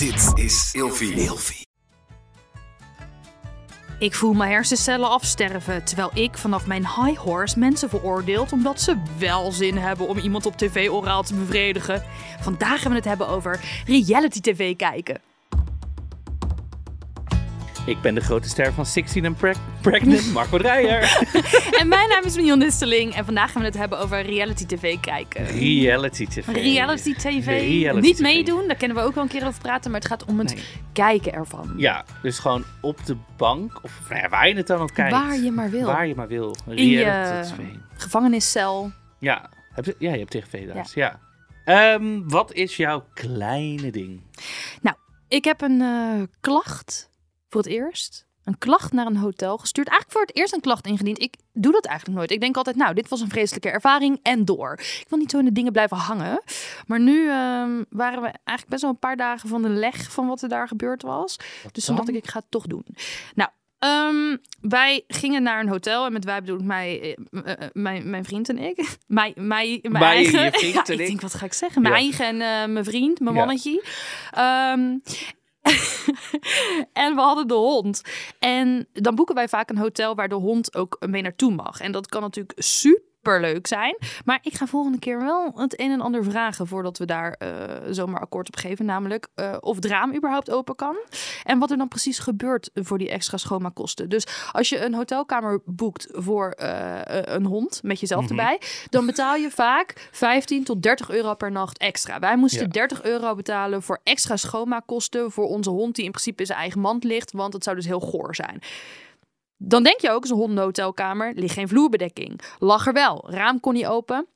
Dit is Ilfie. Ik voel mijn hersencellen afsterven, terwijl ik vanaf mijn high horse mensen veroordeelt omdat ze wel zin hebben om iemand op tv oraal te bevredigen. Vandaag gaan we het hebben over reality tv kijken. Ik ben de grote ster van 16 and Preg- Pregnant, Marco Dreyer. En mijn naam is Mignon Nisteling en vandaag gaan we het hebben over reality tv kijken. Reality TV. Reality tv. Reality Niet TV. meedoen, daar kunnen we ook wel een keer over praten, maar het gaat om het Nee. kijken ervan. Ja, dus gewoon op de bank, of nou ja, waar je het dan ook kijkt. Waar je maar wil. Waar je maar wil. In je Reality TV. gevangeniscel. Ja, heb je, ja, je hebt tegen VDA's. Ja. Ehm, wat is jouw kleine ding? Ik heb een eh, klacht voor het eerst. Een klacht naar een hotel gestuurd. Eigenlijk voor het eerst een klacht ingediend. Ik doe dat eigenlijk nooit. Ik denk altijd, nou, dit was een vreselijke ervaring en door. Ik wil niet zo in de dingen blijven hangen. Maar nu ehm, waren we eigenlijk best wel een paar dagen van de leg van wat er daar gebeurd was. Dus toen dan? dacht ik, ik ga het toch doen. Nou, ehm, wij gingen naar een hotel. En met wij bedoel ik mij, eh, eh, eh, mijn, mijn vriend en ik. Mij, mij, mijn Mij, eigen. je vriend ja, en ik denk, wat ga ik zeggen? Mijn Ja. eigen en mijn vriend, mijn Ja. mannetje. Ehm, en we hadden de hond. En dan boeken wij vaak een hotel waar de hond ook mee naartoe mag. En dat kan natuurlijk super leuk zijn. Maar ik ga volgende keer wel het een en ander vragen voordat we daar eh, zomaar akkoord op geven. Namelijk eh, of het raam überhaupt open kan. En wat er dan precies gebeurt voor die extra schoonmaakkosten. Dus als je een hotelkamer boekt voor eh, een hond met jezelf Mhm. erbij. Dan betaal je vaak 15 tot 30 euro per nacht extra. Wij moesten Ja. 30 euro betalen voor extra schoonmaakkosten voor onze hond die in principe in zijn eigen mand ligt. Want het zou dus heel goor zijn. Dan denk je ook, een hondenhotelkamer, ligt geen vloerbedekking. Lag er wel, raam kon niet open.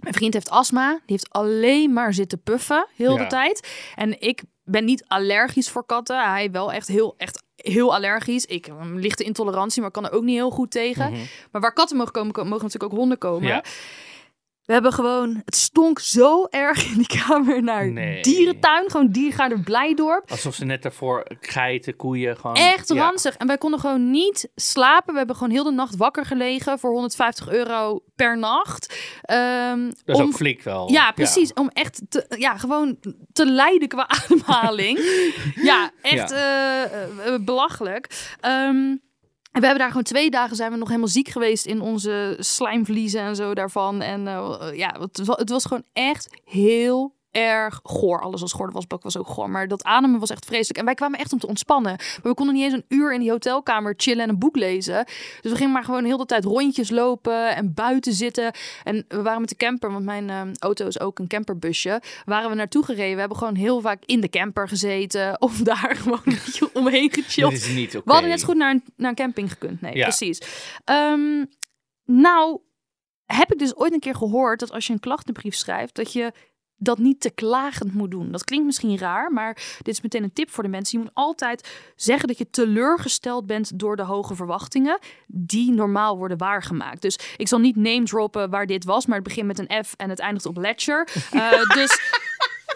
Mijn vriend heeft astma, die heeft alleen maar zitten puffen, heel de tijd. En ik ben niet allergisch voor katten, hij wel echt heel, echt heel allergisch. Ik heb een lichte intolerantie, maar kan er ook niet heel goed tegen. Mhm. Maar waar katten mogen komen, ko- mogen natuurlijk ook honden komen. Ja. We hebben gewoon, het stonk zo erg in die kamer naar Nee. dierentuin. Gewoon diergaarde Blijdorp. Alsof ze net daarvoor geiten, koeien gewoon... Echt ja. ranzig. En wij konden gewoon niet slapen. We hebben gewoon heel de nacht wakker gelegen voor 150 euro per nacht. Ehm, Dat is om- ook flink wel. Ja, precies. Om echt te, ja, gewoon te lijden qua ademhaling. ja, echt eh, eh, belachelijk. Ehm, en we hebben daar gewoon twee dagen zijn we nog helemaal ziek geweest in onze slijmvliezen en zo daarvan. En eh, ja, het het was gewoon echt heel erg goor. Alles was goor, wasbak was ook goor. Maar dat ademen was echt vreselijk. En wij kwamen echt om te ontspannen. Maar we konden niet eens een uur in die hotelkamer chillen en een boek lezen. Dus we gingen maar gewoon heel de tijd rondjes lopen en buiten zitten. En we waren met de camper, want mijn eh, auto is ook een camperbusje. Waren we naartoe gereden. We hebben gewoon heel vaak in de camper gezeten. Of daar gewoon een beetje omheen gechilled. Dit is niet. We hadden net goed naar een, naar een camping gekund. Nee, Ja. precies. Ehm, nou, heb ik dus ooit een keer gehoord dat als je een klachtenbrief schrijft, dat je dat niet te klagend moet doen. Dat klinkt misschien raar, maar dit is meteen een tip voor de mensen. Je moet altijd zeggen dat je teleurgesteld bent door de hoge verwachtingen die normaal worden waargemaakt. Dus ik zal niet name droppen waar dit was, maar het begint met een F en het eindigt op Ledger. Eh, dus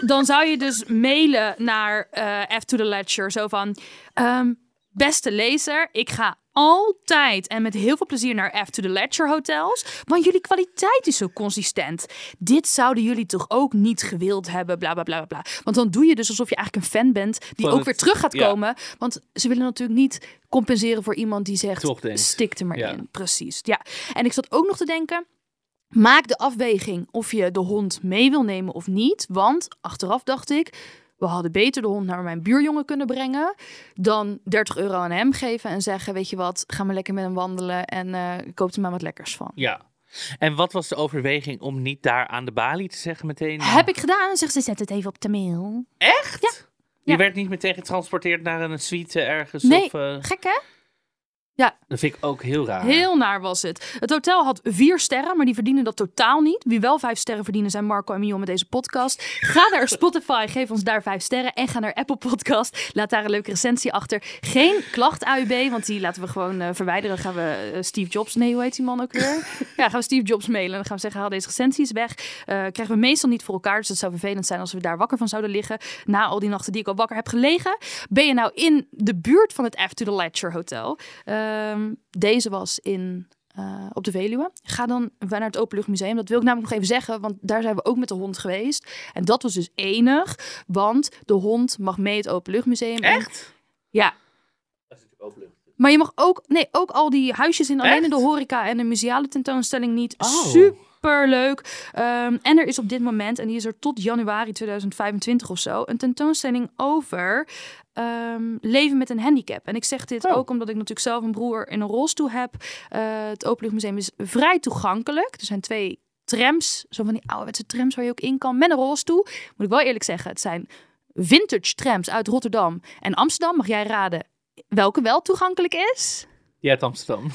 dan zou je dus mailen naar eh F to the Ledger. Zo van, ehm, beste lezer, ik ga altijd en met heel veel plezier naar F to the Ledger hotels. Want jullie kwaliteit is zo consistent. Dit zouden jullie toch ook niet gewild hebben, bla bla bla bla. Want dan doe je dus alsof je eigenlijk een fan bent die Van ook het- weer terug gaat ja. komen. Want ze willen natuurlijk niet compenseren voor iemand die zegt, stik er maar Ja. in. Precies, ja. En ik zat ook nog te denken, Maak de afweging of je de hond mee wil nemen of niet. Want achteraf dacht ik, we hadden beter de hond naar mijn buurjongen kunnen brengen. Dan 30 euro aan hem geven en zeggen, weet je wat, ga maar lekker met hem wandelen en eh koop er maar wat lekkers van. Ja. En wat was de overweging om niet daar aan de balie te zeggen meteen? Heb ik gedaan, zegt ze, zet het even op de mail. Echt? Ja. Je Ja. werd niet meteen getransporteerd naar een suite ergens? Nee, Of, eh, gek hè? Dat vind ik ook heel raar. Heel naar was het. Het hotel had vier sterren, maar die verdienen dat totaal niet. Wie wel vijf sterren verdienen zijn Marco en Mion met deze podcast. Ga naar Spotify, geef ons daar vijf sterren. En ga naar Apple Podcast. Laat daar een leuke recensie achter. Geen klacht AUB, want die laten we gewoon eh, verwijderen. Dan gaan we eh, Steve Jobs, nee hoe heet die man ook weer? ja, gaan we Steve Jobs mailen. En dan gaan we zeggen, haal deze recensies weg. Eh, krijgen we meestal niet voor elkaar. Dus het zou vervelend zijn als we daar wakker van zouden liggen. Na al die nachten die ik al wakker heb gelegen. Ben je nou in de buurt van het F to the Ledger Hotel? Ehm, deze was in eh, op de Veluwe. Ga dan naar het Openluchtmuseum. Dat wil ik namelijk nog even zeggen, want daar zijn we ook met de hond geweest. En dat was dus enig, want de hond mag mee het Openluchtmuseum. En- Echt? ja, Dat is natuurlijk openlucht. maar je mag ook, nee, ook al die huisjes in, alleen in de horeca en de museale tentoonstelling niet. Oh. Super leuk. en er is op dit moment, en die is er tot januari 2025 of zo, een tentoonstelling over ehm, leven met een handicap. En ik zeg dit Oh. ook omdat ik natuurlijk zelf een broer in een rolstoel heb. Eh, het Openluchtmuseum is vrij toegankelijk. Er zijn twee trams, zo van die ouderwetse trams waar je ook in kan met een rolstoel. Moet ik wel eerlijk zeggen, het zijn vintage trams uit Rotterdam en Amsterdam. Mag jij raden welke wel toegankelijk is? Ja, uit Amsterdam.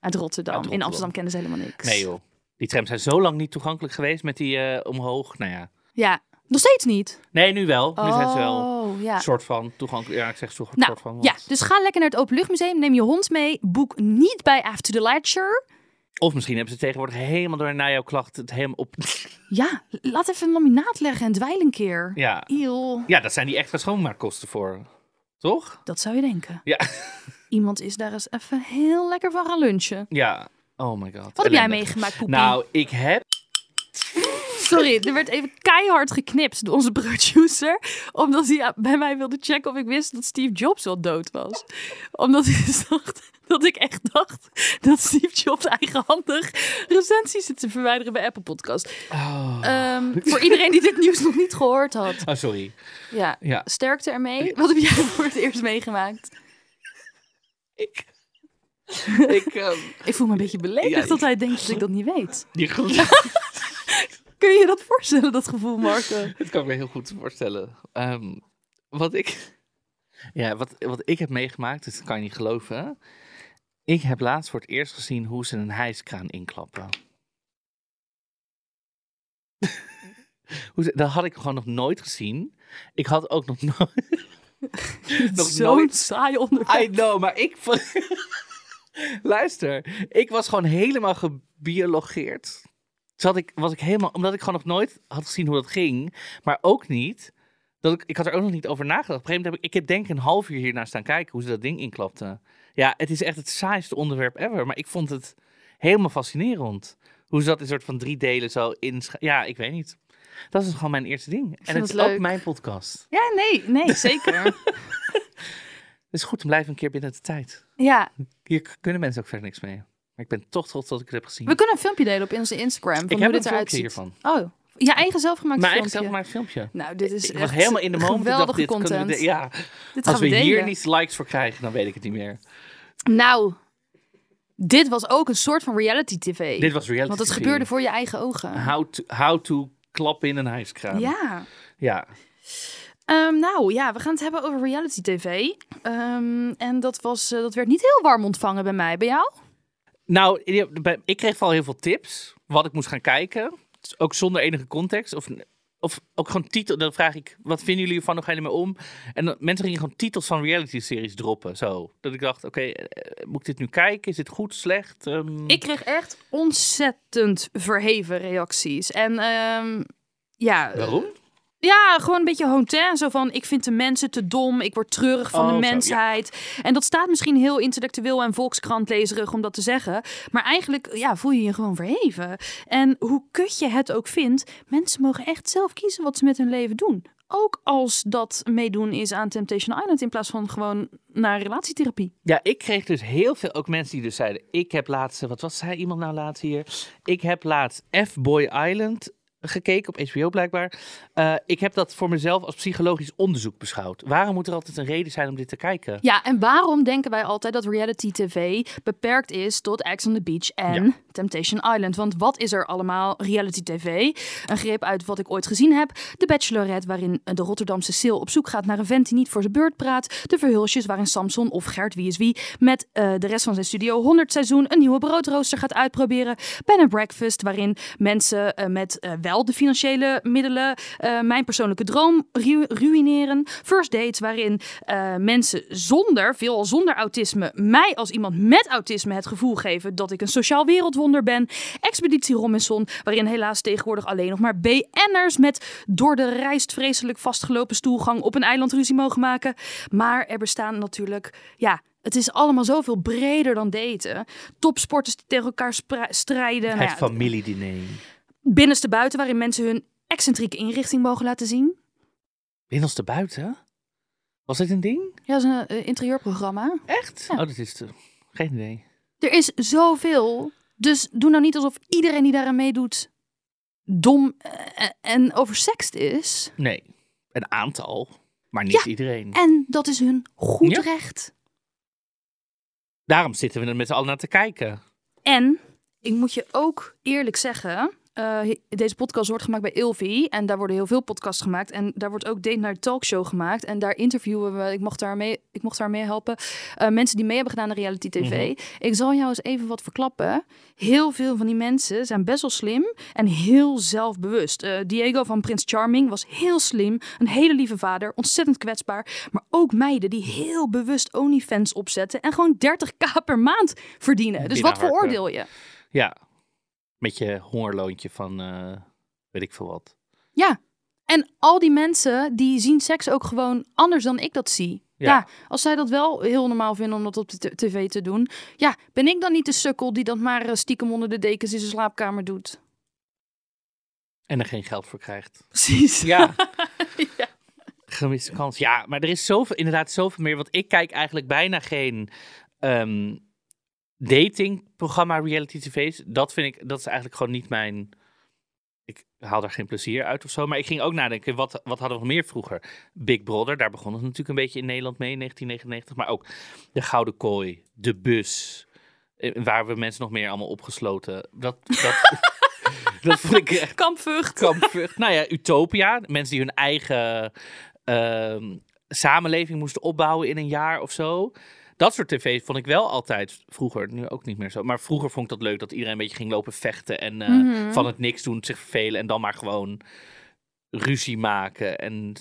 Uit Rotterdam. Uit In. Amsterdam kennen ze helemaal niks. Nee joh. Die trams zijn zo lang niet toegankelijk geweest met die eh, omhoog. Nou ja. Ja, nog steeds niet. Nee, nu wel. Nu zijn ze wel Oh, ja. een soort van toegankelijk. Ja, ik zeg soort, Nou, soort van. ja, dus ga lekker naar het Openluchtmuseum. Neem je hond mee. Boek niet bij After the Lecture. Of misschien hebben ze tegenwoordig helemaal door na jouw klacht het helemaal op. Ja, laat even een laminaat leggen en dweil een keer. ja. Eeuw, ja, dat zijn die extra schoonmaakkosten voor. Toch? dat zou je denken. Ja. Iemand is daar eens even heel lekker van gaan lunchen. Ja. Oh my god. Wat heb jij meegemaakt, Poepie? Nou, ik heb. Sorry, er werd even keihard geknipt door onze producer. Omdat hij bij mij wilde checken of ik wist dat Steve Jobs wel dood was. Omdat hij dus dacht dat ik echt dacht dat Steve Jobs eigenhandig recensies zit te verwijderen bij Apple Podcast. Oh, Ehm, voor iedereen die dit nieuws nog niet gehoord had. Oh, sorry. Ja, Ja. sterkte ermee. Wat heb jij voor het eerst meegemaakt? Ik. ik. ehm, Ik voel me een beetje beledigd Ja, ik- dat hij denkt dat ik dat niet weet. die Kun je je dat voorstellen, dat gevoel, Marco? Dat kan ik me heel goed voorstellen. Ehm, wat ik. Ja, wat, wat ik heb meegemaakt, dat kan je niet geloven. Ik heb laatst voor het eerst gezien hoe ze een hijskraan inklappen. dat had ik gewoon nog nooit gezien. Ik had ook nog nooit. nog Zo'n nooit. saai onderwerp. I know, maar ik. Luister, ik was gewoon helemaal gebiologeerd. Zat ik, was ik helemaal, omdat ik gewoon nog nooit had gezien hoe dat ging, maar ook niet. Dat ik, ik had er ook nog niet over nagedacht. Op een gegeven moment heb ik, ik heb denk ik een half uur hiernaar staan kijken hoe ze dat ding inklapten. Ja, het is echt het saaiste onderwerp ever, maar ik vond het helemaal fascinerend. Hoe ze dat in soort van drie delen zo in. Ja, ik weet niet. Dat is gewoon mijn eerste ding. En het is ook mijn podcast. Ja, nee, nee, zeker. Het is goed, blijf een keer binnen de tijd. ja, Hier kunnen mensen ook verder niks mee. Maar ik ben toch trots dat ik het heb gezien. we kunnen een filmpje delen op onze Instagram. Van ik hoe heb dit een filmpje ziet. hiervan. Oh, je eigen zelfgemaakt Mijn filmpje. eigen zelfgemaakt filmpje. Nou, dit is ik was helemaal in de moment. Ik dacht, geweldige dit we content. de- ja, dit gaan als we hier niet likes voor krijgen, dan weet ik het niet meer. Nou, dit was ook een soort van reality tv. Dit was reality Want het TV. gebeurde voor je eigen ogen. How to, how to klappen in een hijskraan. Ja. Ja. Ehm, nou ja, we gaan het hebben over reality tv. Ehm, en dat, was, eh, dat werd niet heel warm ontvangen bij mij. Bij jou? Nou, ik kreeg vooral heel veel tips. Wat ik moest gaan kijken. Ook zonder enige context. Of, of ook gewoon titel. Dan vraag ik, wat vinden jullie ervan? Hoe ga je ermee om? En dan, mensen gingen gewoon titels van reality-series droppen. Zo. Dat ik dacht, oké, eh, moet ik dit nu kijken? Is dit goed, slecht? Ehm, Ik kreeg echt ontzettend verheven reacties. En ehm, ja, Waarom? Ja, gewoon een beetje hontin. Zo van, ik vind de mensen te dom. Ik word treurig van Oh, de zo, mensheid. En dat staat misschien heel intellectueel en volkskrantlezerig om dat te zeggen. Maar eigenlijk ja, voel je je gewoon verheven. En hoe kut je het ook vindt, mensen mogen echt zelf kiezen wat ze met hun leven doen. Ook als dat meedoen is aan Temptation Island in plaats van gewoon naar relatietherapie. Ja, ik kreeg dus heel veel, ook mensen die dus zeiden, ik heb laatst, wat was zei iemand nou laatst hier? Ik heb laatst F-Boy Island gekeken, op HBO blijkbaar. Eh, ik heb dat voor mezelf als psychologisch onderzoek beschouwd. Waarom moet er altijd een reden zijn om dit te kijken? Ja, en waarom denken wij altijd dat reality TV beperkt is tot Ex on the Beach en Ja. Temptation Island? Want wat is er allemaal reality TV? Een greep uit wat ik ooit gezien heb. De Bachelorette, waarin de Rotterdamse Sil op zoek gaat naar een vent die niet voor zijn beurt praat. De Verhulsjes, waarin Samson of Gert, wie is wie, met eh, de rest van zijn studio 100 seizoen een nieuwe broodrooster gaat uitproberen. Ben and Breakfast, waarin mensen eh, met wel de financiële middelen eh, mijn persoonlijke droom ru- ruïneren. First Dates, waarin eh, mensen zonder, veelal zonder autisme, mij als iemand met autisme het gevoel geven dat ik een sociaal wereldwonder ben. Expeditie Robinson, waarin helaas tegenwoordig alleen nog maar BN'ers met door de rijst vreselijk vastgelopen stoelgang op een eiland ruzie mogen maken. Maar er bestaan natuurlijk, ja, het is allemaal zoveel breder dan daten. Topsporters die tegen elkaar strijden. Nou Het ja, familiediner. Binnenste buiten, waarin mensen hun excentrieke inrichting mogen laten zien. Binnenste buiten? Was dit een ding? Ja, dat is een eh, interieurprogramma. Echt? Ja. Oh, dat is de... geen idee. Er is zoveel. Dus doe nou niet alsof iedereen die daaraan meedoet dom eh, en oversext is. Nee, een aantal, maar niet Ja. iedereen. En dat is hun goed Ja. recht. Daarom zitten we er met z'n allen naar te kijken. En ik moet je ook eerlijk zeggen. Eh, deze podcast wordt gemaakt bij Ilvi. En daar worden heel veel podcasts gemaakt. En daar wordt ook Date Night Talkshow gemaakt. En daar interviewen we. Ik mocht daar mee, ik mocht daar mee helpen. eh, mensen die mee hebben gedaan aan reality tv. Ik zal jou eens even wat verklappen. Heel veel van die mensen zijn best wel slim. En heel zelfbewust. Eh, Diego van Prins Charming was heel slim. Een hele lieve vader. Ontzettend kwetsbaar. Maar ook meiden die heel bewust OnlyFans opzetten. En gewoon 30k per maand verdienen. Dus wat veroordeel je? Ja, met je hongerloontje van eh, weet ik veel wat. Ja. En al die mensen die zien seks ook gewoon anders dan ik dat zie. Ja. Ja. als zij dat wel heel normaal vinden om dat op de tv te doen. Ja, ben ik dan niet de sukkel die dat maar eh, stiekem onder de dekens in zijn slaapkamer doet? En er geen geld voor krijgt. Precies. Ja, Ja. gemiste kans. Ja, maar er is zoveel, inderdaad zoveel meer. Want ik kijk eigenlijk bijna geen ehm, datingprogramma reality tv's. Dat vind ik, dat is eigenlijk gewoon niet mijn... Ik haal daar geen plezier uit of zo. Maar ik ging ook nadenken, wat, wat hadden we nog meer vroeger? Big Brother, daar begon het natuurlijk een beetje in Nederland mee in 1999. Maar ook De Gouden Kooi, De Bus. eh, Waar we mensen nog meer allemaal opgesloten. Dat, dat, dat vond ik echt Kampvucht. kampvucht. nou ja, Utopia. Mensen die hun eigen ehm, samenleving moesten opbouwen in een jaar of zo. Dat soort tv vond ik wel altijd vroeger, nu ook niet meer zo. Maar vroeger vond ik dat leuk dat iedereen een beetje ging lopen vechten en eh, Mhm. van het niks doen, zich vervelen en dan maar gewoon ruzie maken. En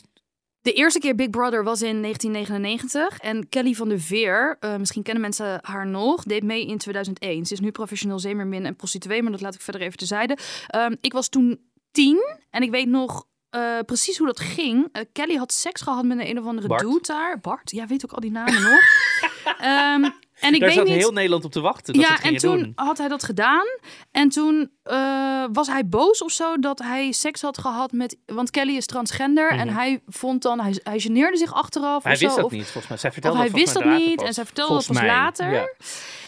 De eerste keer Big Brother was in 1999. En Kelly van der Veer, eh, misschien kennen mensen haar nog, deed mee in 2001. Ze is nu professioneel zeemermin en prostituee, maar dat laat ik verder even terzijde. Ehm ik was toen tien en ik weet nog eh, precies hoe dat ging. Kelly had seks gehad met een, een of andere Bart. dude daar. Bart, ja, weet ook al die namen nog. Ehm, en ik daar weet zat niet... heel Nederland op te wachten dat ja, het en toen doen. had hij dat gedaan. En toen eh, was hij boos of zo dat hij seks had gehad met... Want Kelly is transgender en Mhm. hij vond dan... Hij, hij geneerde zich achteraf Hij of wist zo. dat of, niet, volgens mij. Zij of vertelde hij wist volgens dat niet en zij vertelde dat pas Volgens mij, later. ja.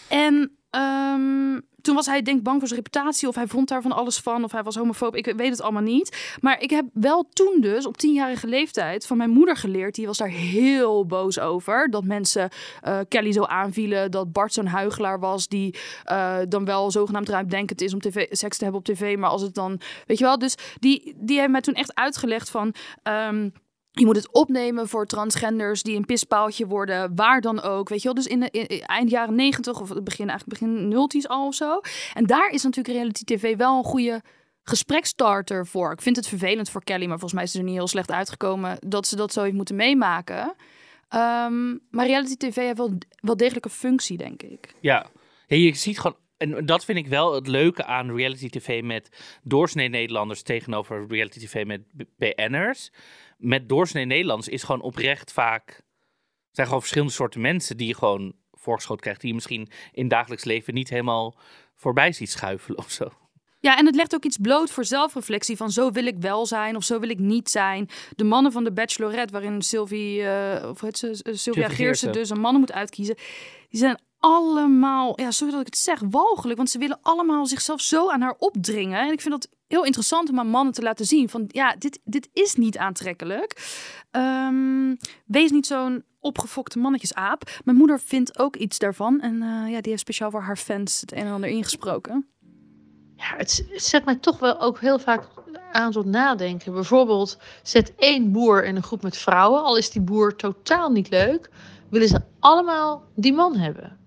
En ehm, toen was hij denk bang voor zijn reputatie of hij vond daar van alles van of hij was homofoob. Ik weet het allemaal niet. Maar ik heb wel toen dus op tienjarige leeftijd van mijn moeder geleerd. Die was daar heel boos over. Dat mensen eh, Kelly zo aanvielen. Dat Bart zo'n huigelaar was die eh, dan wel zogenaamd ruimdenkend is om tv, seks te hebben op tv. Maar als het dan, weet je wel. Dus die, die heeft mij toen echt uitgelegd van... ehm, je moet het opnemen voor transgenders die een pispaaltje worden, waar dan ook. Weet je wel, dus in de in- in- eind jaren negentig of het begin, eigenlijk begin nulties al of zo. En daar is natuurlijk reality tv wel een goede gesprekstarter voor. Ik vind het vervelend voor Kelly, maar volgens mij is het er niet heel slecht uitgekomen dat ze dat zo heeft moeten meemaken. Ehm, maar reality tv heeft wel, wel degelijk een functie, denk ik. Ja. je ziet gewoon, en dat vind ik wel het leuke aan reality tv met doorsnee Nederlanders tegenover reality tv met BN'ers. Met doorsnee Nederlanders is gewoon oprecht vaak, zijn gewoon verschillende soorten mensen die je gewoon voorgeschoten krijgt, die je misschien in dagelijks leven niet helemaal voorbij ziet schuifelen of zo. Ja, en het legt ook iets bloot voor zelfreflectie van zo wil ik wel zijn of zo wil ik niet zijn. De mannen van de Bachelorette, waarin Sylvie, eh, of het ze, eh, Sylvia Geersen dus een mannen moet uitkiezen, die zijn allemaal, ja, sorry dat ik het zeg, walgelijk, want ze willen allemaal zichzelf zo aan haar opdringen. En ik vind dat heel interessant om aan mannen te laten zien van, ja, dit, dit is niet aantrekkelijk. Ehm, wees niet zo'n opgefokte mannetjesaap. Mijn moeder vindt ook iets daarvan en eh, ja, die heeft speciaal voor haar fans het een en ander ingesproken. Ja, het zet mij toch wel ook heel vaak aan tot nadenken. Bijvoorbeeld, zet één boer in een groep met vrouwen, al is die boer totaal niet leuk, willen ze allemaal die man hebben.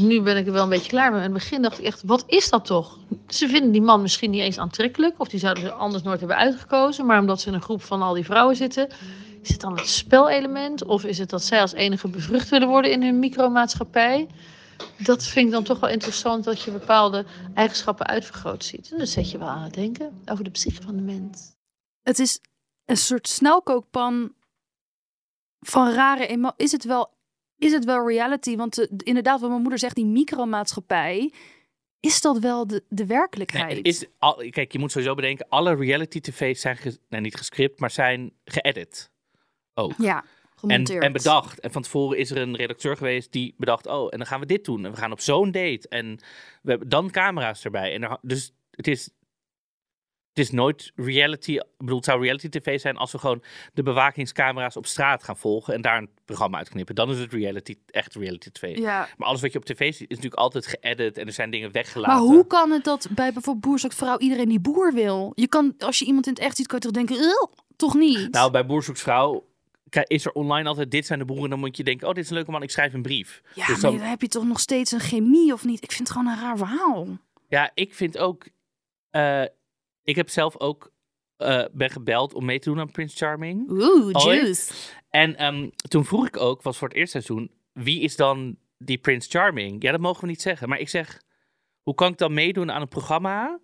Nu ben ik er wel een beetje klaar mee. In het begin dacht ik echt, wat is dat toch? Ze vinden die man misschien niet eens aantrekkelijk, of die zouden ze anders nooit hebben uitgekozen, maar omdat ze in een groep van al die vrouwen zitten, is het dan het spelelement, of is het dat zij als enige bevrucht willen worden in hun micromaatschappij? dat vind ik dan toch wel interessant dat je bepaalde eigenschappen uitvergroot ziet. En dat zet je wel aan het denken over de psyche van de mens. het is een soort snelkookpan van rare emoties. Is het wel is het wel reality? Want de- inderdaad, wat mijn moeder zegt, die micromaatschappij, is dat wel de, de werkelijkheid? Nee, is al, kijk, je moet sowieso bedenken, alle reality tv's zijn ges- nee, niet gescript, maar zijn geëdit. Ook. Ja, En, gemonteerd. en bedacht. En van tevoren is er een redacteur geweest die bedacht, oh, en dan gaan we dit doen. En we gaan op zo'n date. En we hebben dan camera's erbij. En er, dus het is, het is nooit reality. Ik bedoel, het zou reality tv zijn als we gewoon de bewakingscamera's op straat gaan volgen. En daar een programma uitknippen. Dan is het reality, echt reality tv. Ja. Maar alles wat je op tv ziet is natuurlijk altijd geëdit. En er zijn dingen weggelaten. Maar hoe kan het dat bij bijvoorbeeld Boer vrouw iedereen die boer wil? Je kan, als je iemand in het echt ziet, kan je toch denken, "Ugh, toch niet? Nou, bij Boer Vrouw is er online altijd, dit zijn de boeren. Dan moet je denken, oh, dit is een leuke man, ik schrijf een brief. ja, dus maar dan- dan heb je toch nog steeds een chemie of niet? Ik vind het gewoon een raar verhaal. Ja, ik vind ook. eh, ik heb zelf ook. eh, ben gebeld om mee te doen aan Prince Charming. Oeh, juice. En ehm, toen vroeg ik ook, was voor het eerste seizoen, wie is dan die Prince Charming? Ja, dat mogen we niet zeggen. Maar ik zeg, hoe kan ik dan meedoen aan een programma?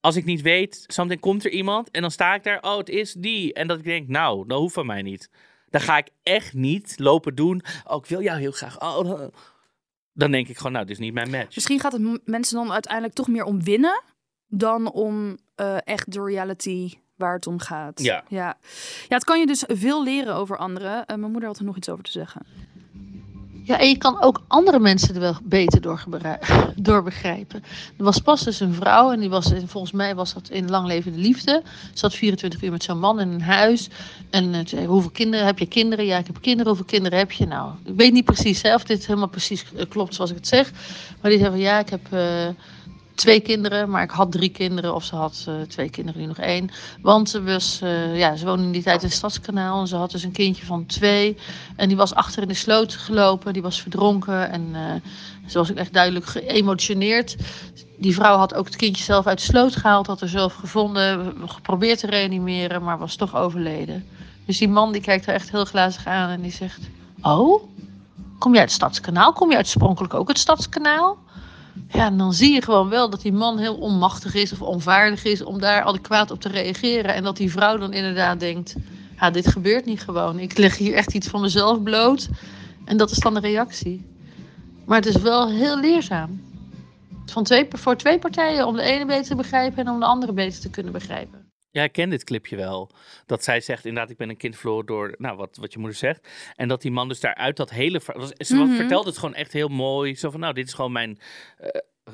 Als ik niet weet, zometeen komt er iemand en dan sta ik daar, oh, het is die. En dat ik denk, nou, dat hoeft van mij niet. Dan ga ik echt niet lopen doen. Oh, ik wil jou heel graag. Oh, dan- denk ik gewoon, nou, dit is niet mijn match. Misschien gaat het mensen dan uiteindelijk toch meer om winnen dan om eh, echt de reality waar het om gaat. Ja. ja. Ja, het kan je dus veel leren over anderen. Eh, mijn moeder had er nog iets over te zeggen. Ja, en je kan ook andere mensen er wel beter door, begrijpen. Er was pas dus een vrouw en die was, en volgens mij was dat in Lang Leven de Liefde. Ze zat 24 uur met zo'n man in een huis. En eh, zei, hoeveel kinderen heb je kinderen? Ja, ik heb kinderen. Hoeveel kinderen heb je? Nou, ik weet niet precies hè, of dit helemaal precies klopt zoals ik het zeg. Maar die zei van ja, ik heb eh, twee kinderen, maar ik had drie kinderen. Of ze had eh, twee kinderen, nu nog één. Want ze, was, eh, ja, ze woonde in die tijd in het Stadskanaal. En ze had dus een kindje van twee. En die was achter in de sloot gelopen. Die was verdronken. En eh, ze was ook echt duidelijk geëmotioneerd. Die vrouw had ook het kindje zelf uit de sloot gehaald. Had er zelf gevonden. Geprobeerd te reanimeren. Maar was toch overleden. Dus die man die kijkt haar echt heel glazig aan. En die zegt... Oh, kom jij uit het Stadskanaal? Kom je oorspronkelijk ook het Stadskanaal? Ja, dan zie je gewoon wel dat die man heel onmachtig is of onvaardig is om daar adequaat op te reageren. En dat die vrouw dan inderdaad denkt, ja, dit gebeurt niet gewoon. Ik leg hier echt iets van mezelf bloot. En dat is dan de reactie. Maar het is wel heel leerzaam. Van twee, voor twee partijen om de ene beter te begrijpen en om de andere beter te kunnen begrijpen. Ja, ik ken dit clipje wel. Dat zij zegt, inderdaad, ik ben een kind verloren door, nou, wat, wat je moeder zegt. En dat die man dus daaruit dat hele... was- Ze Mhm. vertelt het gewoon echt heel mooi. Zo van, nou, dit is gewoon mijn eh,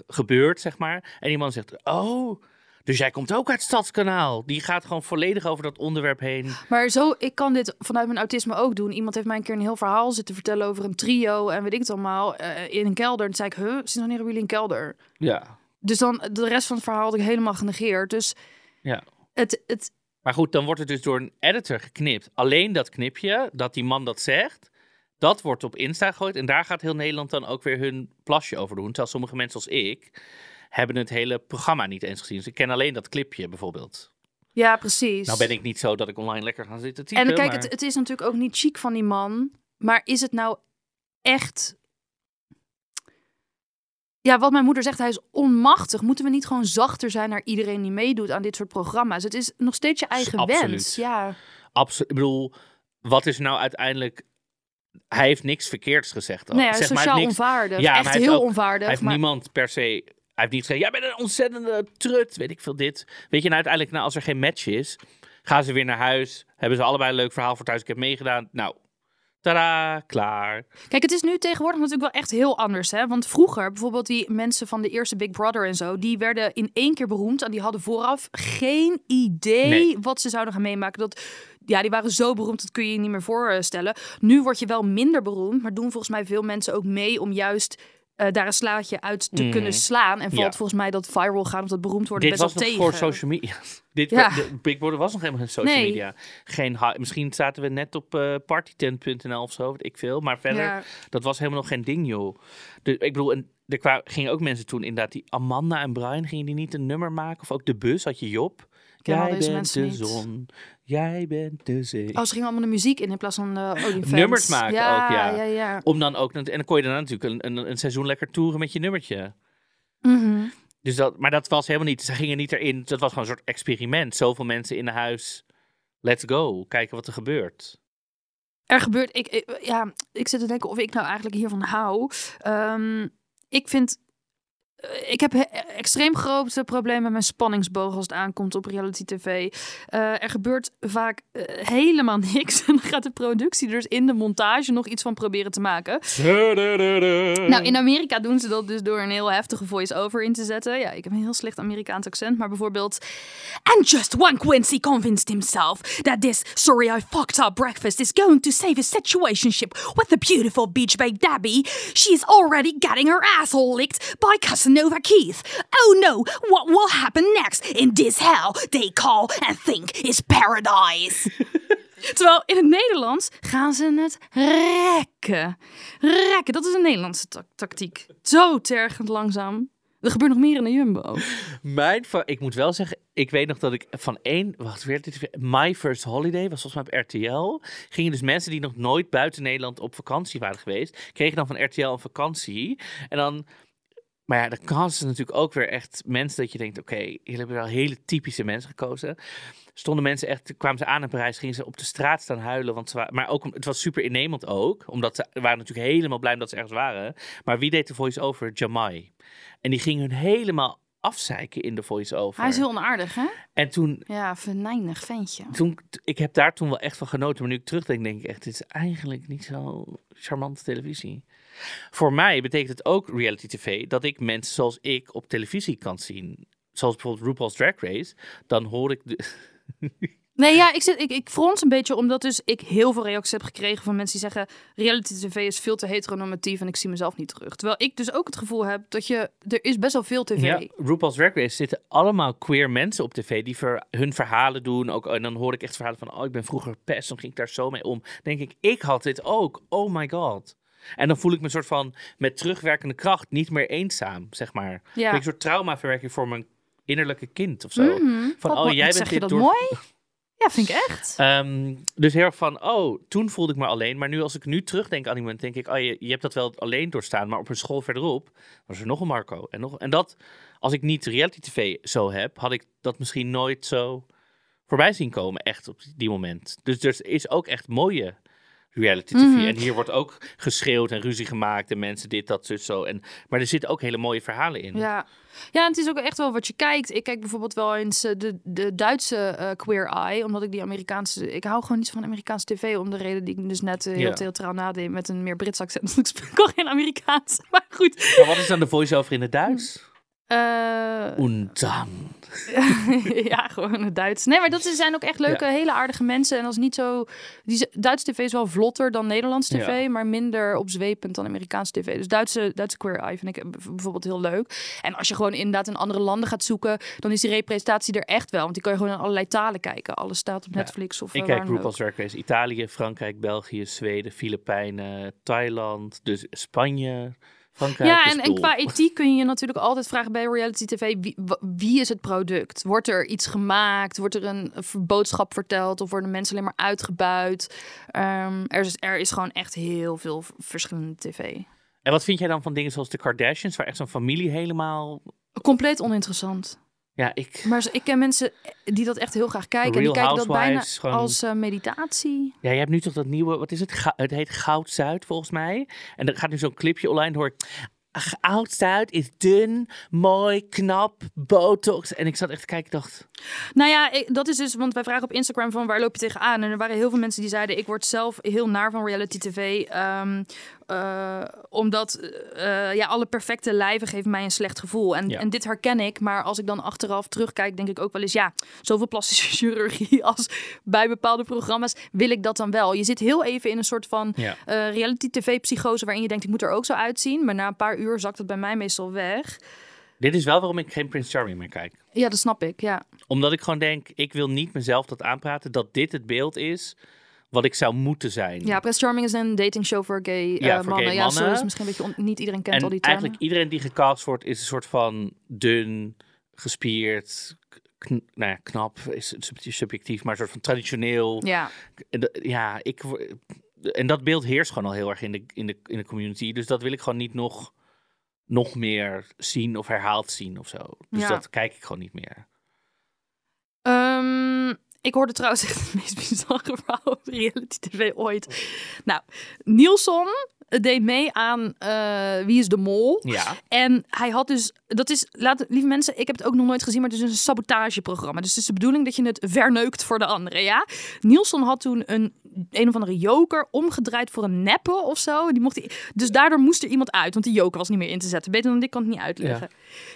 gebeurd, zeg maar. En die man zegt, oh, dus jij komt ook uit het Stadskanaal. Die gaat gewoon volledig over dat onderwerp heen. Maar zo, ik kan dit vanuit mijn autisme ook doen. Iemand heeft mij een keer een heel verhaal zitten vertellen over een trio en weet ik het allemaal eh, in een kelder. En toen zei ik, huh, sinds wanneer hebben jullie een kelder? Ja, Dus dan de rest van het verhaal had ik helemaal genegeerd. Dus ja. Het, het, Maar goed, dan wordt het dus door een editor geknipt. Alleen dat knipje, dat die man dat zegt, dat wordt op Insta gegooid. En daar gaat heel Nederland dan ook weer hun plasje over doen. Terwijl sommige mensen als ik hebben het hele programma niet eens gezien. Dus ik ken alleen dat clipje bijvoorbeeld. ja, precies. Nou ben ik niet zo dat ik online lekker ga zitten typen. En kijk, maar... het, het is natuurlijk ook niet chic van die man. Maar is het nou echt... Ja, wat mijn moeder zegt, hij is onmachtig. Moeten we niet gewoon zachter zijn naar iedereen die meedoet aan dit soort programma's? Het is nog steeds je eigen Absoluut. wens. Ja. Absoluut. Ik bedoel, wat is nou uiteindelijk... Hij heeft niks verkeerds gezegd. ook. Nee, hij is Zeg maar, sociaal niks... onvaardig. Ja, maar echt heel ook- onvaardig. Hij heeft maar... niemand per se... Hij heeft niet gezegd, jij bent een ontzettende trut, weet ik veel dit. Weet je, nou uiteindelijk, nou, als er geen match is, gaan ze weer naar huis. Hebben ze allebei een leuk verhaal voor thuis. Ik heb meegedaan. Nou, tada, klaar. Kijk, het is nu tegenwoordig natuurlijk wel echt heel anders. Hè? Want vroeger, bijvoorbeeld die mensen van de eerste Big Brother en zo, die werden in één keer beroemd. En die hadden vooraf geen idee Nee. wat ze zouden gaan meemaken. Dat, ja, die waren zo beroemd, dat kun je je niet meer voorstellen. Nu word je wel minder beroemd, maar doen volgens mij veel mensen ook mee om juist eh, daar een slaatje uit te Mhm. kunnen slaan. En valt Ja. volgens mij dat viral gaan of dat beroemd worden Dit best was wel tegen. voor social media. Dit, Ja. de Big Brother was nog helemaal geen social Nee. media. Geen, misschien zaten we net op eh partytent.nl of zo, weet ik veel. Maar verder, Ja. dat was helemaal nog geen ding, joh. Ik bedoel, en er gingen ook mensen toen inderdaad, die Amanda en Brian, gingen die niet een nummer maken? Of ook de bus, had je Job? Jij bent de niet. zon, jij bent de zee. Oh, ze gingen allemaal de muziek in in plaats van de olifants. Nummers maken ja, ook, ja. Om dan ook, en dan kon je daarna natuurlijk een, een, een seizoen lekker toeren met je nummertje. Mhm. Dus dat, maar dat was helemaal niet, ze gingen niet erin, dat was gewoon een soort experiment. Zoveel mensen in huis, let's go, kijken wat er gebeurt. er gebeurt. Ik, ik- ja, ik zit te denken of ik nou eigenlijk hiervan hou. Ehm, ik vind. Eh, Ik heb he- extreem grote problemen met mijn spanningsboog als het aankomt op reality tv. Eh, er gebeurt vaak eh, helemaal niks. En dan gaat de productie dus in de montage nog iets van proberen te maken. Nou, in Amerika doen ze dat dus door een heel heftige voice-over in te zetten. Ja, ik heb een heel slecht Amerikaans accent, maar bijvoorbeeld... And just one Quincy convinced himself that this sorry I fucked up breakfast is going to save his situationship with the beautiful beach babe Debbie. She is already getting her asshole licked by Casanova Keith. Oh no, what will happen next in this hell they call and think is paradise? Terwijl in het Nederlands gaan ze het rekken. Rekken, dat is een Nederlandse ta- tactiek. Zo tergend langzaam. Er gebeurt nog meer in de Jumbo. Mijn, ik moet wel zeggen, ik weet nog dat ik van één, wacht, weer dit, My First Holiday was volgens mij op RTL. Gingen dus mensen die nog nooit buiten Nederland op vakantie waren geweest, kregen dan van RTL een vakantie. En dan, maar ja, dan kan ze natuurlijk ook weer echt mensen dat je denkt, oké, jullie hebben wel hele typische mensen gekozen. Stonden mensen echt, kwamen ze aan in Parijs, gingen ze op de straat staan huilen, want ze waren, maar ook, het was super innemend ook, omdat ze waren natuurlijk helemaal blij dat ze ergens waren. Maar wie deed de voice-over? Jamai. En die ging hun helemaal afzeiken in de voice-over. Hij is heel onaardig, hè? En toen, Ja, venijnig ventje. toen, ik heb daar toen wel echt van genoten. Maar nu ik terugdenk, denk ik echt, dit is eigenlijk niet zo charmante televisie. Voor mij betekent het ook reality tv dat ik mensen zoals ik op televisie kan zien. Zoals bijvoorbeeld RuPaul's Drag Race. Dan hoor ik de... Nee, ja, ik, zit, ik, ik frons een beetje omdat dus ik heel veel reacties heb gekregen van mensen die zeggen... reality tv is veel te heteronormatief en ik zie mezelf niet terug. Terwijl ik dus ook het gevoel heb dat je... Er is best wel veel tv. Ja, RuPaul's Drag Race zitten allemaal queer mensen op tv die ver- hun verhalen doen. Ook, en dan hoor ik echt verhalen van, oh, ik ben vroeger pest, dan ging ik daar zo mee om. Dan denk ik, ik had dit ook. Oh my god. En dan voel ik me een soort van met terugwerkende kracht niet meer eenzaam, zeg maar. Ja. Een soort traumaverwerking voor mijn innerlijke kind of zo. Mhm. Van, Wat oh, jij bent zeg je dat door- mooi? Ja, vind ik echt. Ehm, dus heel erg van, oh, toen voelde ik me alleen. Maar nu als ik nu terugdenk aan die moment, denk ik, oh, je, je hebt dat wel alleen doorstaan. Maar op een school verderop was er nog een Marco. En, nog, en dat, als ik niet reality tv zo heb, had ik dat misschien nooit zo voorbij zien komen. Echt op die moment. Dus er is ook echt mooie reality tv. Mhm. En hier wordt ook geschreeuwd en ruzie gemaakt. En mensen dit, dat, zo. En, maar er zitten ook hele mooie verhalen in. Ja. ja, en het is ook echt wel wat je kijkt. Ik kijk bijvoorbeeld wel eens eh, de, de Duitse eh, Queer Eye, omdat ik die Amerikaanse... Ik hou gewoon niet van Amerikaanse tv, om de reden die ik dus net eh, heel Ja. theatraal nadeed met een meer Brits accent. Ik spreek al geen Amerikaans, maar goed. Maar wat is dan de voice-over in het Duits? Dan. ja, gewoon het Duits. Nee, maar dat zijn ook echt leuke, hele aardige mensen. En als niet zo... Die, tv is wel vlotter dan Nederlands tv, Ja. maar minder opzwepend dan Amerikaanse tv. Dus Duitse, Duitse Queer Eye vind ik bijvoorbeeld heel leuk. En als je gewoon inderdaad in andere landen gaat zoeken, dan is die representatie er echt wel. Want die kan je gewoon in allerlei talen kijken. Alles staat op Ja. Netflix of Ik eh, kijk ook. RuPaul's Drag Race Italië, Frankrijk, België, Zweden, Filipijnen, Thailand, dus Spanje, Frankrijk. Ja, en, qua ethiek kun je je natuurlijk altijd vragen bij reality tv, wie, is het product? Wordt er iets gemaakt? Wordt er een boodschap verteld? Of worden mensen alleen maar uitgebuit? Ehm, er, is, er is gewoon echt heel veel verschillende tv. En wat vind jij dan van dingen zoals de Kardashians, waar echt zo'n familie helemaal... Compleet oninteressant. Ja, ik... Maar ik ken mensen die dat echt heel graag kijken. en die kijken dat bijna gewoon- als eh, meditatie. Ja, je hebt nu toch dat nieuwe, wat is het? Ga- het heet Goud Zuid volgens mij. En er gaat nu zo'n clipje online door. Goud Zuid is dun, mooi, knap, botox. En ik zat echt te kijken, ik dacht... Nou ja, ik- dat is dus, want wij vragen op Instagram van waar loop je tegenaan? En er waren heel veel mensen die zeiden, ik word zelf heel naar van reality tv. ehm, eh, omdat eh, ja, alle perfecte lijven geven mij een slecht gevoel. En, Ja. en dit herken ik, maar als ik dan achteraf terugkijk, denk ik ook wel eens, ja, zoveel plastische chirurgie als bij bepaalde programma's, wil ik dat dan wel. Je zit heel even in een soort van Ja. eh, reality tv-psychose waarin je denkt, ik moet er ook zo uitzien. Maar na een paar uur zakt het bij mij meestal weg. Dit is wel waarom ik geen Prince Charming meer kijk. Ja, dat snap ik, ja. Omdat ik gewoon denk, ik wil niet mezelf dat aanpraten dat dit het beeld is wat ik zou moeten zijn. Ja, Press Charming is een datingshow voor gay eh, Ja, voor mannen. gay Ja, zo mannen. is misschien een beetje niet iedereen kent en al die termen. eigenlijk iedereen die gecast wordt is een soort van dun, gespierd, nou ja, knap is sub- subjectief, maar een soort van traditioneel. Ja, Ja, ik, en dat beeld heerst gewoon al heel erg in de, in de, in de community. Dus dat wil ik gewoon niet nog, nog meer zien of herhaald zien of zo. Dus Ja. dat kijk ik gewoon niet meer. Ehm, ik hoorde trouwens echt het meest bizarre verhaal over reality tv ooit. Nou, Nielsen deed mee aan eh, Wie is de Mol. Ja. En hij had dus, dat is, laat, lieve mensen, ik heb het ook nog nooit gezien, maar het is een sabotageprogramma. Dus het is de bedoeling dat je het verneukt voor de anderen, ja. Nielsen had toen een, een of andere joker omgedraaid voor een neppe of zo. Die mocht hij, dus daardoor moest er iemand uit, want die joker was niet meer in te zetten. Beter dan dit kan het niet uitleggen.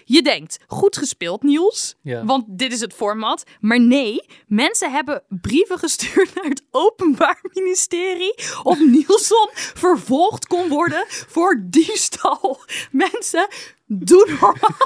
Je denkt, goed gespeeld Niels, Ja. want dit is het format. Maar nee, mensen hebben brieven gestuurd naar het Openbaar Ministerie of Nielsen vervolgd kon worden voor diefstal. Mensen, doe normaal.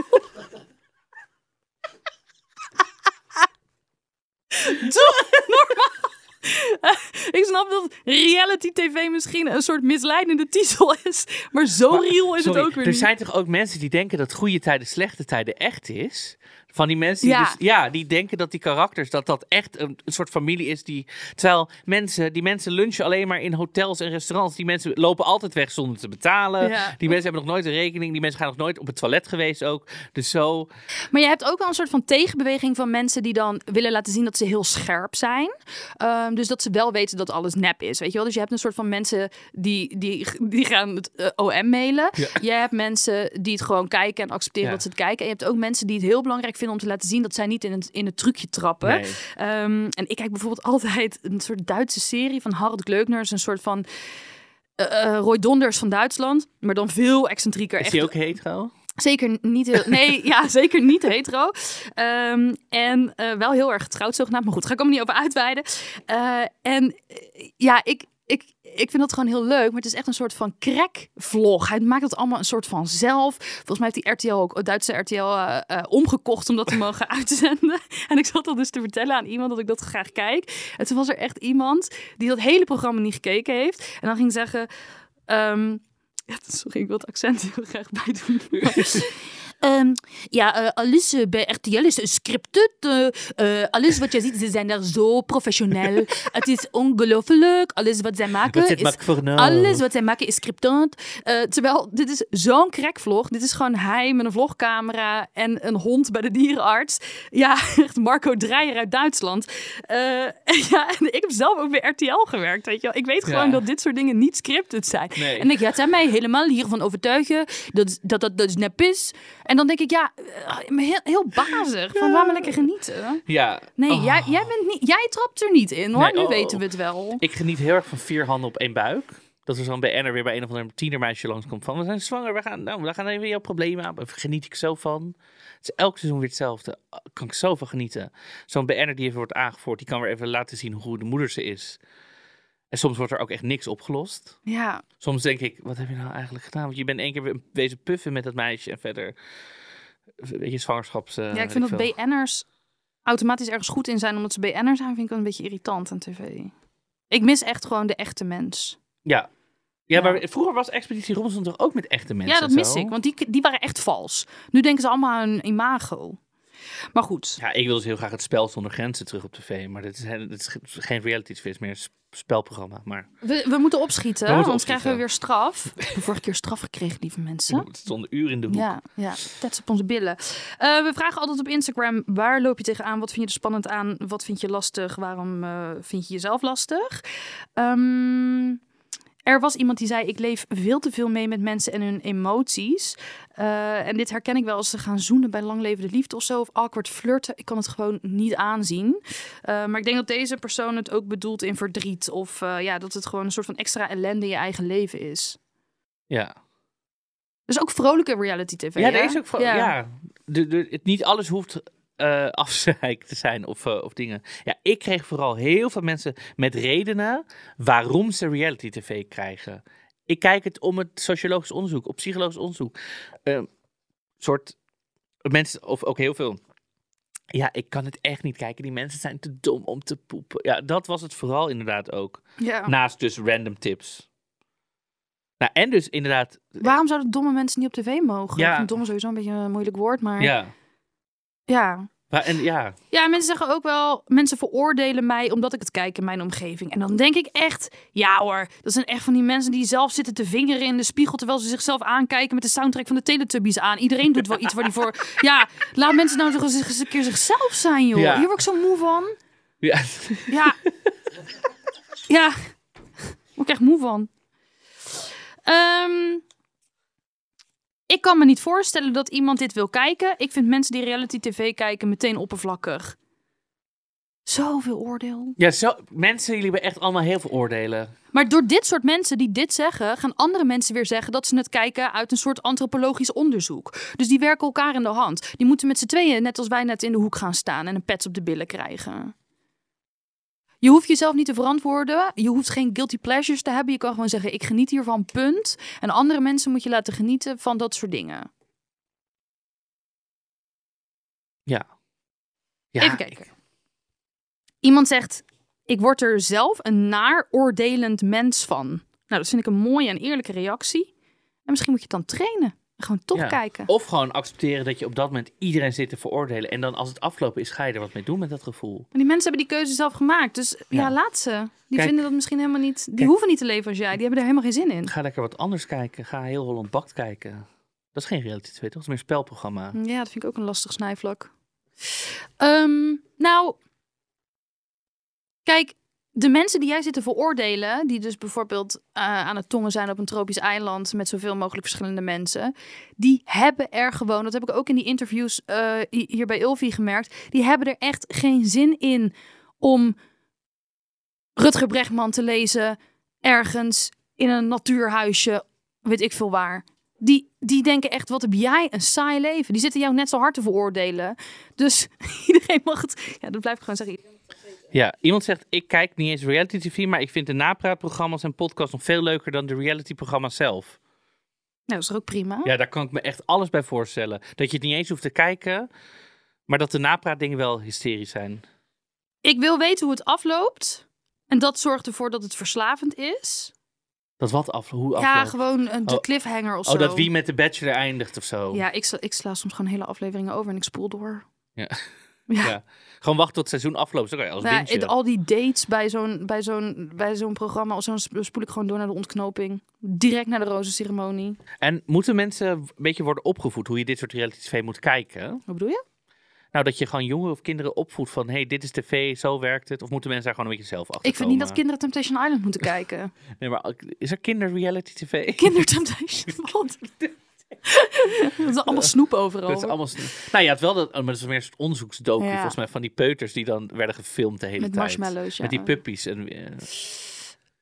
doe normaal. Ik snap dat reality tv misschien een soort misleidende titel is, maar zo real is Sorry, het ook weer er niet. zijn toch ook mensen die denken dat goede tijden, slechte tijden echt is? Van die mensen die, Ja. dus, ja, die denken dat die karakters, dat dat echt een, een soort familie is. Die, terwijl mensen, die mensen lunchen alleen maar in hotels en restaurants. Die mensen lopen altijd weg zonder te betalen. Ja. Die mensen hebben nog nooit een rekening. Die mensen gaan nog nooit op het toilet geweest ook. Dus zo, Maar je hebt ook wel een soort van tegenbeweging van mensen die dan willen laten zien dat ze heel scherp zijn. Ehm, dus dat ze wel weten dat alles nep is. Weet je wel? Dus je hebt een soort van mensen die, die, die gaan het eh, OM mailen. Ja. Je hebt mensen die het gewoon kijken en accepteren dat ze het kijken. En je hebt ook mensen die het heel belangrijk vinden om te laten zien dat zij niet in het, in het trucje trappen. nee. Ehm, en ik kijk bijvoorbeeld altijd een soort Duitse serie van Harald Gleukner. is een soort van eh, eh, Roy Donders van Duitsland. Maar dan veel excentrieker. Is die ook hetero? Zeker niet heel, nee, ja, zeker niet hetero. Ehm, en eh, wel heel erg getrouwd zogenaamd. Maar goed, ga ik allemaal niet over uitweiden. En ja, ik, ik, ik vind dat gewoon heel leuk. Maar het is echt een soort van crack-vlog. Hij maakt het allemaal een soort van zelf. Volgens mij heeft die RTL ook, Duitse RTL, eh, eh, omgekocht om dat te mogen uitzenden. En ik zat al dus te vertellen aan iemand dat ik dat graag kijk. En toen was er echt iemand die dat hele programma niet gekeken heeft. En dan ging zeggen... ehm, ja, ik wil het accent heel graag bijdoen. Ehm, ja, eh, alles bij RTL is scripted. eh, eh, alles wat je ziet, ze zijn daar zo professioneel. het is ongelooflijk. Alles wat zij maken Wat is... Voor nou? Alles wat zij maken is scriptant. Eh, terwijl dit is zo'n crackvlog. Dit is gewoon hij met een vlogcamera en een hond bij de dierenarts. Ja, echt Marco Dreyer uit Duitsland. Ja, en ik heb zelf ook bij RTL gewerkt. Weet je wel. Ik weet gewoon Ja. dat dit soort dingen niet scripted zijn. Nee. En ik gaat zij mij helemaal hiervan overtuigen dat dat, dat, dat nep is. En dan denk ik, ja, eh, heel, heel bazig. Van laat me lekker genieten. Ja. Nee, Oh. jij, jij, bent niet, jij trapt er niet in hoor. Nee, nu oh. weten we het wel. Ik geniet heel erg van vier handen op één buik. Dat er zo'n BN'er weer bij een of ander tienermeisje langskomt van... We zijn zwanger, we gaan, nou, we gaan even jouw problemen aan. Geniet ik zo van. Het is elk seizoen weer hetzelfde. Kan ik zo van genieten. Zo'n BN'er die even wordt aangevoerd... die kan weer even laten zien hoe de moeder ze is. En soms wordt er ook echt niks opgelost. Ja, Soms denk ik, wat heb je nou eigenlijk gedaan? Want je bent één keer weer wezen puffen met dat meisje... en verder... Weet je, zwangerschaps... eh, ja ik vind dat veel. BN'ers automatisch ergens goed in zijn. Omdat ze BN'er zijn, vind ik een beetje irritant aan tv. Ik mis echt gewoon de echte mens. Ja. Ja, maar vroeger was Expeditie Robinson toch ook met echte mensen? ja, dat mis zo? ik. Want die, die waren echt vals. Nu denken ze allemaal aan een imago. Maar goed. Ja, ik wil dus heel graag het spel zonder grenzen terug op tv. Maar dit is, dit is ge- geen reality meer een spelprogramma. Maar We, we moeten opschieten, We moeten anders krijgen we weer straf. We hebben vorige keer straf gekregen, lieve mensen. het stond een uur in de hoek. Ja, ja, tats op onze billen. Eh, we vragen altijd op Instagram, waar loop je tegenaan? Wat vind je er spannend aan? Wat vind je lastig? Waarom eh, vind je jezelf lastig? Ehm, er was iemand die zei, ik leef veel te veel mee met mensen en hun emoties. Eh, en dit herken ik wel als ze gaan zoenen bij langlevende liefde of zo. Of awkward flirten. Ik kan het gewoon niet aanzien. Eh, maar ik denk dat deze persoon het ook bedoelt in verdriet. Of eh, ja, dat het gewoon een soort van extra ellende in je eigen leven is. Ja, Dus ook vrolijke reality tv. ja deze ook. voor- Ja. De, de, het, niet alles hoeft eh afzeik te zijn of, eh, of dingen. Ja, ik kreeg vooral heel veel mensen met redenen waarom ze reality tv krijgen. Ik kijk het om het sociologisch onderzoek, op psychologisch onderzoek. Een soort mensen, of ook heel veel. Ja, ik kan het echt niet kijken. Die mensen zijn te dom om te poepen. Ja, dat was het vooral inderdaad ook. Ja. Naast dus random tips. Nou, en dus inderdaad. Waarom zouden domme mensen niet op tv mogen? Ja. Ik vind dom sowieso een beetje een moeilijk woord, maar Ja. Ja. Maar, en ja, Ja, mensen zeggen ook wel, mensen veroordelen mij omdat ik het kijk in mijn omgeving. En dan denk ik echt, ja hoor, dat zijn echt van die mensen die zelf zitten te vingeren in de spiegel terwijl ze zichzelf aankijken met de soundtrack van de Teletubbies aan. Iedereen doet wel iets waar die voor... Ja, laat mensen nou toch eens een keer zichzelf zijn, joh. Ja. Hier word ik zo moe van. Ja. Ja. ja. Word ik echt moe van. Ehm, ik kan me niet voorstellen dat iemand dit wil kijken. Ik vind mensen die reality tv kijken meteen oppervlakkig. Zoveel oordeel. Ja, zo, mensen, jullie hebben echt allemaal heel veel oordelen. Maar door dit soort mensen die dit zeggen, gaan andere mensen weer zeggen dat ze het kijken uit een soort antropologisch onderzoek. Dus die werken elkaar in de hand. Die moeten met z'n tweeën, net als wij net, in de hoek gaan staan en een pets op de billen krijgen. Je hoeft jezelf niet te verantwoorden. Je hoeft geen guilty pleasures te hebben. Je kan gewoon zeggen: ik geniet hiervan, punt. En andere mensen moet je laten genieten van dat soort dingen. Ja. ja Even kijken. Iemand zegt: Ik word er zelf een naaroordelend mens van. Nou, dat vind ik een mooie en eerlijke reactie. En misschien moet je het dan trainen. Gewoon toch Ja. kijken. Of gewoon accepteren dat je op dat moment iedereen zit te veroordelen. En dan als het afgelopen is, ga je er wat mee doen met dat gevoel. Maar die mensen hebben die keuze zelf gemaakt. Dus ja, Ja. laat ze. Die Kijk. vinden dat misschien helemaal niet. Die Kijk. hoeven niet te leven als jij. Die hebben er helemaal geen zin in. Ga lekker wat anders kijken. Ga heel Holland Bakt kijken. Dat is geen reality TV, toch? Dat is meer een spelprogramma. Ja, dat vind ik ook een lastig snijvlak. Ehm, nou, kijk, de mensen die jij zit te veroordelen, die dus bijvoorbeeld eh, aan het tongen zijn op een tropisch eiland met zoveel mogelijk verschillende mensen, die hebben er gewoon, dat heb ik ook in die interviews eh, hi- hier bij Ilvi gemerkt, die hebben er echt geen zin in om Rutger Bregman te lezen ergens in een natuurhuisje, weet ik veel waar. Die, die denken echt, wat heb jij een saai leven. Die zitten jou net zo hard te veroordelen. Dus iedereen mag het... Ja, dat blijf ik gewoon zeggen. Ja, iemand zegt, ik kijk niet eens reality TV, maar ik vind de napraatprogramma's en podcasts nog veel leuker dan de reality-programma's zelf. Nou, dat is toch ook prima? Ja, daar kan ik me echt alles bij voorstellen. Dat je het niet eens hoeft te kijken, maar dat de napraatdingen wel hysterisch zijn. Ik wil weten hoe het afloopt. En dat zorgt ervoor dat het verslavend is. Dat wat af, hoe Ja, afloopt? gewoon een de Oh. cliffhanger of zo. Oh, dat wie met de bachelor eindigt of zo. Ja, ik, sla- ik sla soms gewoon hele afleveringen over en ik spoel door. Ja. Ja. Ja. Gewoon wachten tot het seizoen afloopt. Zo kan je als Nou, het- al die dates bij zo'n, bij zo'n, bij zo'n programma, of zo'n sp- spoel ik gewoon door naar de ontknoping. Direct naar de rozenceremonie. En moeten mensen een beetje worden opgevoed hoe je dit soort reality tv moet kijken? Wat bedoel je? Nou, dat je gewoon jongeren of kinderen opvoedt van, hey, dit is tv, zo werkt het. Of moeten mensen daar gewoon een beetje zelf achter Ik vind niet dat kinderen Temptation Island moeten kijken. Nee, maar is er kinder-reality tv? Kinder Temptation. Wat? dat is allemaal snoep overal. Dat is allemaal... sn- Nou ja, het wel dat, oh, maar dat is meer een soort onderzoeksdocu, Ja. volgens mij, van die peuters die dan werden gefilmd de hele Met tijd. marshmallows, ja. Met die puppies. En,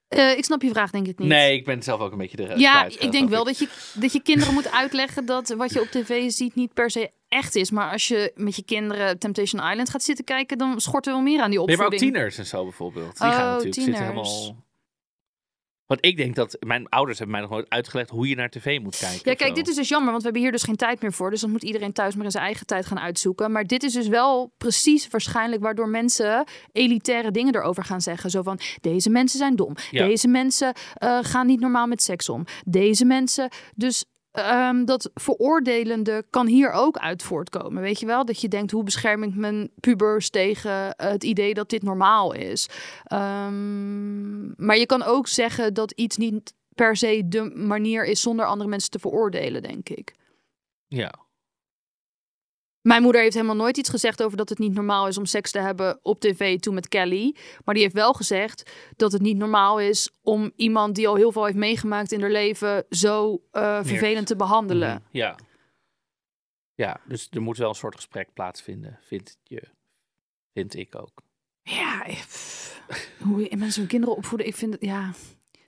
Eh, ik snap je vraag denk ik niet. nee, ik ben zelf ook een beetje de Ja, ik denk wel dat je, dat je kinderen moet uitleggen dat wat je op tv ziet niet per se echt is. Maar als je met je kinderen Temptation Island gaat zitten kijken, dan schort er wel meer aan die Nee, maar ook opvoeding. tieners en zo bijvoorbeeld. Die Oh, gaan natuurlijk zitten tieners. helemaal... Want ik denk dat mijn ouders hebben mij nog nooit uitgelegd hoe je naar tv moet kijken. Ja, kijk, zo. dit is dus jammer, want we hebben hier dus geen tijd meer voor. Dus dan moet iedereen thuis maar in zijn eigen tijd gaan uitzoeken. Maar dit is dus wel precies waarschijnlijk waardoor mensen elitaire dingen erover gaan zeggen. Zo van, deze mensen zijn dom. Ja. Deze mensen eh, gaan niet normaal met seks om. Deze mensen... Dus ehm, dat veroordelende kan hier ook uit voortkomen. Weet je wel? Dat je denkt, hoe bescherm ik mijn pubers tegen eh, het idee dat dit normaal is? Ehm, maar je kan ook zeggen dat iets niet per se de manier is zonder andere mensen te veroordelen, denk ik. Ja. Mijn moeder heeft helemaal nooit iets gezegd over dat het niet normaal is om seks te hebben op tv toen met Kelly. Maar die heeft wel gezegd dat het niet normaal is om iemand die al heel veel heeft meegemaakt in haar leven zo eh, vervelend te behandelen. Mhm, Ja. Ja, dus er moet wel een soort gesprek plaatsvinden, vind je. Vind ik ook. Ja, pff, hoe je mensen hun kinderen opvoeden, ik vind het, ja.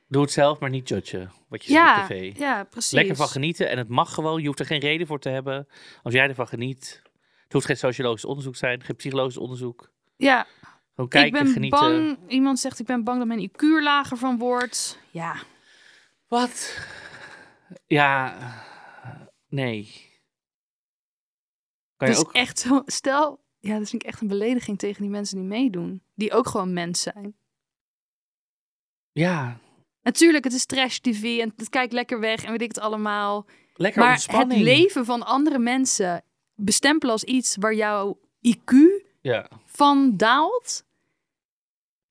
Doe het zelf, maar niet judgen wat je ziet op tv. ja, precies. Lekker van genieten en het mag gewoon. Je hoeft er geen reden voor te hebben. Als jij ervan geniet. Het hoeft geen sociologisch onderzoek te zijn, geen psychologisch onderzoek. Ja, Gewoon kijken, ik ben genieten. bang, iemand zegt ik ben bang dat mijn IQ er lager van wordt. Ja, Wat? Ja, nee. Kan je dus ook... echt zo, stel, ja, dat vind ik echt een belediging tegen die mensen die meedoen. Die ook gewoon mens zijn. Ja, Natuurlijk, het is trash tv en het kijkt lekker weg en weet ik het allemaal. lekker maar ontspanning. het leven van andere mensen bestempelen als iets waar jouw IQ Ja. van daalt,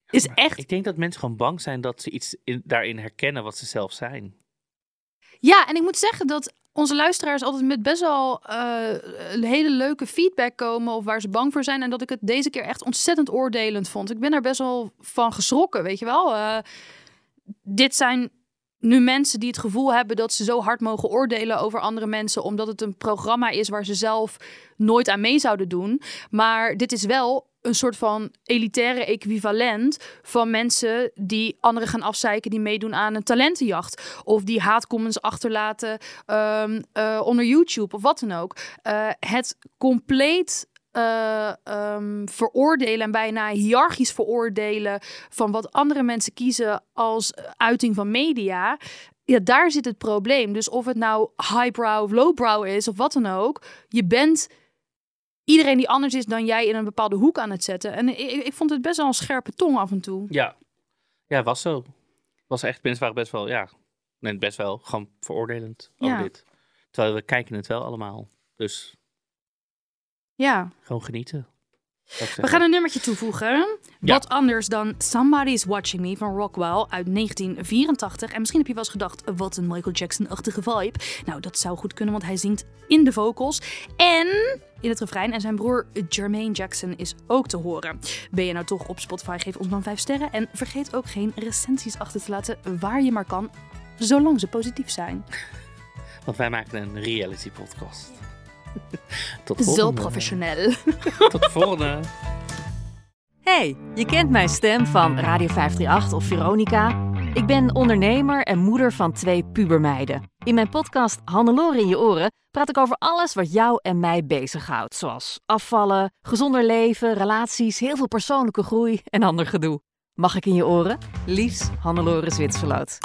is echt... Ik denk dat mensen gewoon bang zijn dat ze iets in, daarin herkennen wat ze zelf zijn. Ja, en ik moet zeggen dat onze luisteraars altijd met best wel uh, hele leuke feedback komen of waar ze bang voor zijn. En dat ik het deze keer echt ontzettend oordelend vond. Ik ben er best wel van geschrokken, weet je wel. Uh, dit zijn nu mensen die het gevoel hebben dat ze zo hard mogen oordelen over andere mensen, omdat het een programma is waar ze zelf nooit aan mee zouden doen. Maar dit is wel een soort van elitaire equivalent van mensen die anderen gaan afzeiken die meedoen aan een talentenjacht. Of die haatcomments achterlaten um, uh, onder YouTube of wat dan ook. Uh, het compleet uh, um, veroordelen en bijna hiërarchisch veroordelen van wat andere mensen kiezen als uiting van media. Ja, daar zit het probleem. Dus of het nou highbrow of lowbrow is of wat dan ook, je bent iedereen die anders is dan jij in een bepaalde hoek aan het zetten. En ik, ik vond het best wel een scherpe tong af en toe. Ja, ja was zo. Was echt, mensen waren best wel, ja, nee, best wel gewoon veroordelend over ja. dit. Terwijl we kijken het wel allemaal. Dus ja. Gewoon genieten. We gaan een nummertje toevoegen. Wat anders dan Somebody's Watching Me van Rockwell uit 1984. En misschien heb je wel eens gedacht, wat een Michael Jackson-achtige vibe. Nou, dat zou goed kunnen, want hij zingt in de vocals. En in het refrein. En zijn broer Jermaine Jackson is ook te horen. Ben je nou toch op Spotify, geef ons dan 5 sterren. En vergeet ook geen recensies achter te laten waar je maar kan, zolang ze positief zijn. Want wij maken een reality podcast. Tot Zo professioneel. Tot de volgende. Hey, je kent mijn stem van Radio 538 of Veronica. Ik ben ondernemer en moeder van twee pubermeiden. In mijn podcast Hannelore in je oren praat ik over alles wat jou en mij bezighoudt. Zoals afvallen, gezonder leven, relaties, heel veel persoonlijke groei en ander gedoe. Mag ik in je oren? Liefs Hannelore Zwitserloot.